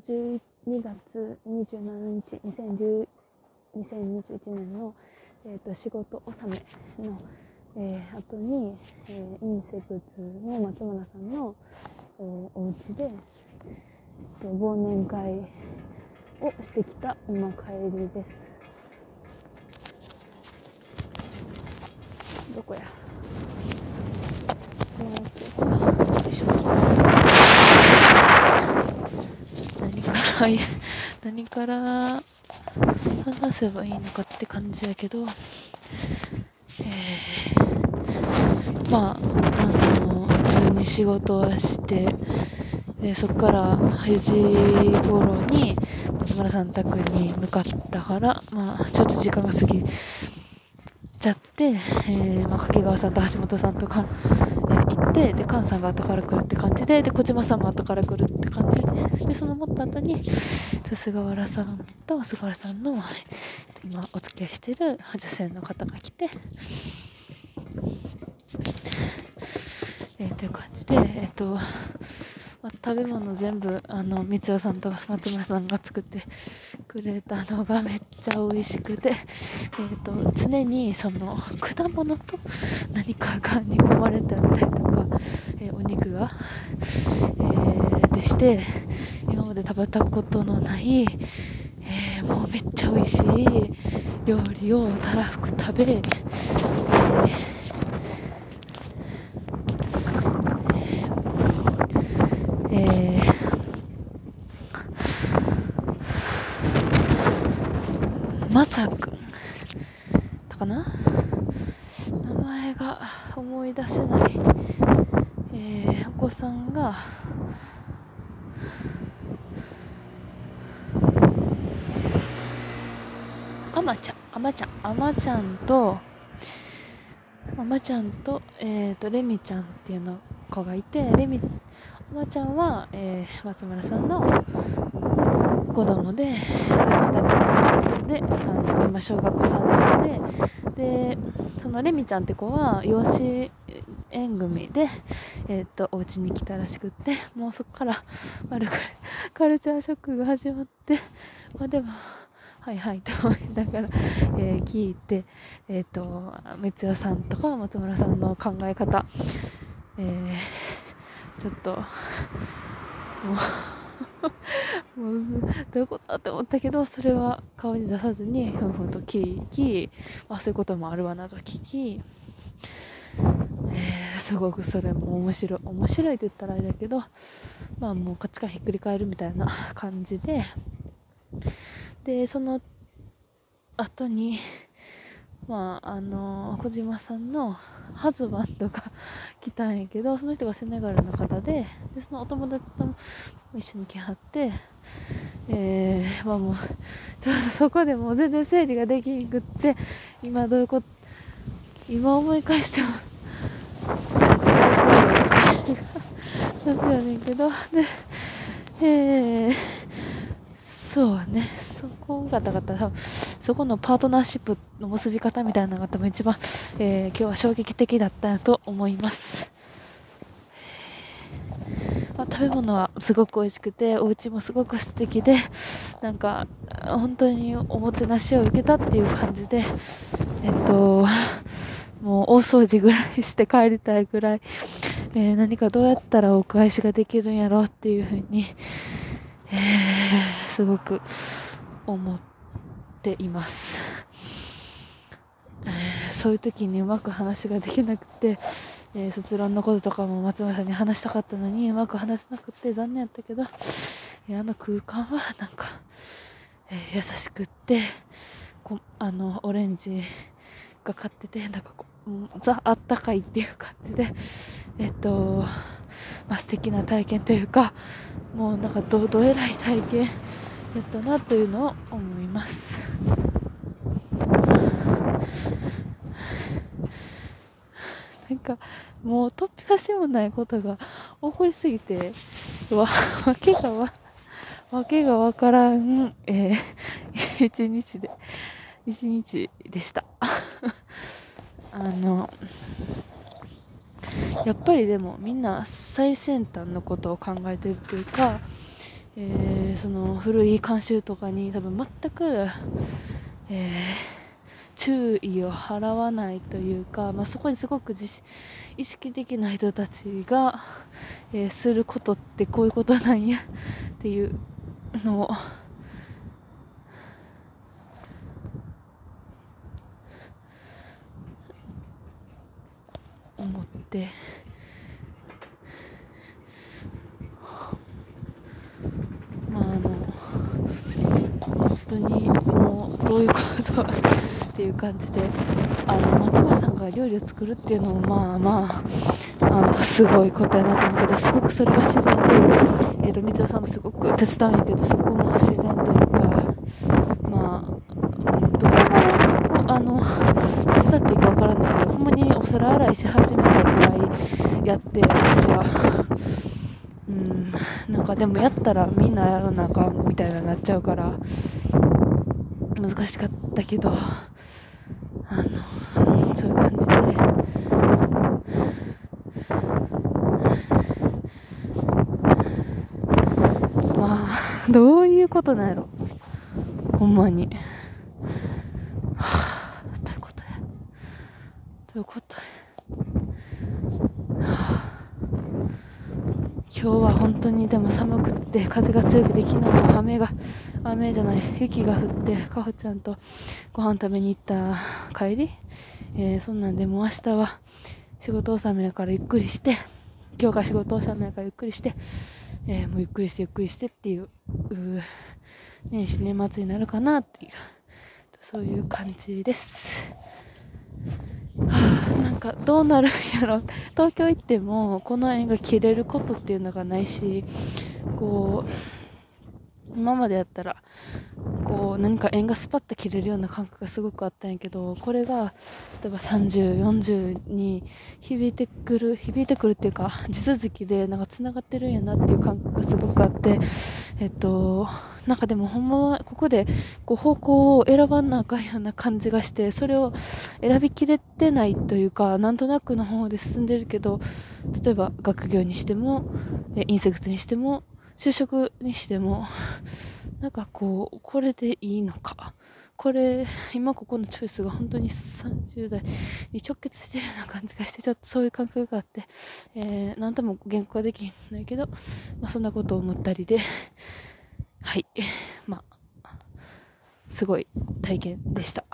と、12月27日、2010 2021年の、えーと、仕事納めの、えー、後に、えー、インセプツの松村さんのおお家で、えー、忘年会をしてきた今帰りです。どこや？何から何から話せばいいのかって感じやけど、えー、まあ、あの、普通に仕事はして、でそこから4時頃に松村さん宅に向かったから、まあ、ちょっと時間が過ぎちゃって、えー、まあ、掛川さんと橋本さんとか、って、で、菅さんが後から来るって感じで、で、小島さんも後から来るって感じで、で、その持った後に、菅原さんと菅原さんの、今お付き合いしてる女性の方が来て、えー、という感じで、えっ、ー、と、まあ、食べ物全部あの三代さんと松村さんが作ってくれたのがめっちゃ美味しくて、えーと、常にその果物と何かが煮込まれてあったりとか、えー、お肉が、えー、でして今まで食べたことのない、えー、もうめっちゃ美味しい料理をたらふく食べ、えーまさくん。かな？名前が思い出せない、えー、お子さんがあまちゃんあまちゃんあまちゃんとあまちゃんと,、えーと、レミちゃんっていうの子がいてレミあまちゃんは、えー、松村さんの子供で、で、あの、今小学校3年生で、で、そのレミちゃんって子は養子縁組で、えっ、と、お家に来たらしくって、もうそこから悪くカルチャーショックが始まって、まあでも、はいはいと思いながら、えー、聞いて、えっ、ー、と、三代さんとか松村さんの考え方、えー、ちょっと、もうもう、どういうことだって思ったけど、それは顔に出さずに、ふんふんと聞き、あ、そういうこともあるわなと聞き、えー、すごくそれも面白い、面白いって言ったらあれだけど、まあもう価値観ひっくり返るみたいな感じで、で、その後に、まあ、あの小島さんのハズバンドが来たんやけど、その人がセネガルの方で、でそのお友達とも一緒に来はって、えー、まあもう、ちょっとそこでもう全然整理ができんくって、今どういうこと、今思い返しても、なんてやねんけど、で、えー、そうね、そこがだから多分、そこのパートナーシップの結び方みたいなのが多分一番、えー、今日は衝撃的だったと思います。まあ、食べ物はすごく美味しくて、お家もすごく素敵で、なんか、本当におもてなしを受けたっていう感じで、えっと、もう大掃除ぐらいして帰りたいぐらい、えー、何かどうやったらお返しができるんやろうっていうふうに、えー、すごく思ってています。え、そういう時にうまく話ができなくて、えー、卒論のこととかも松村さんに話したかったのにうまく話せなくて残念やったけど、えー、あの空間はなんか、えー、優しくってこあのオレンジがかっててなんかこうザあったかいっていう感じでえっとまあ、素敵な体験というかもうなんかどどえらい体験やったなというのを思います。なんか、もう突拍子もないことが起こりすぎて、わ、わけがわ、わけがわからん、えー、一日で、一日でした。あの、やっぱりでもみんな最先端のことを考えてるというか、えー、その古い慣習とかに多分全く、えー、注意を払わないというか、まあ、そこにすごく意識的ない人たちが、えー、することってこういうことなんやっていうのを思って。まああの本当にもうどういうことっていう感じであの松村さんが料理を作るっていうのもまあまああのすごいことやなと思うけどすごくそれが自然で、えーと、三尾さんもすごく手伝うんやけどそこも自然というかまあ、うん、どこまでそこあの手伝っていいかわからないけどほんまにお皿洗いし始めたぐらいやって私は。なんかでもやったらみんなやらなあかんみたいになっちゃうから難しかったけどあのそういう感じでまあどういうことなんやろ。ほんまに。はあどういうことや。どういうことや今日は本当にでも寒くって風が強くて昨日も雨が雨じゃない雪が降ってかほちゃんとご飯食べに行った帰り、えー、そんなんでも明日は仕事納めやからゆっくりして今日から仕事納めやからゆっくりして、えー、もうゆっくりしてゆっくりしてっていう年始年末になるかなっていうそういう感じです。かどうなるんやろ。東京行ってもこの縁が切れることっていうのがないしこう今までやったらこう何か縁がスパッと切れるような感覚がすごくあったんやけどこれが例えば3040に響いてくる響いてくるっていうか地続きでなんか繋がってるんやなっていう感覚がすごくあってえっとなんかでもほんまはここでこう方向を選ばなあかんような感じがして、それを選びきれてないというか、なんとなくの方で進んでるけど、例えば学業にしても、インセクトにしても、就職にしても、なんかこう、これでいいのか。これ、今ここのチョイスが本当に30代に直結してるような感じがして、ちょっとそういう感覚があって、えー、なんとも言語化できないけど、まあそんなことを思ったりで、はい。まあ、すごい体験でした。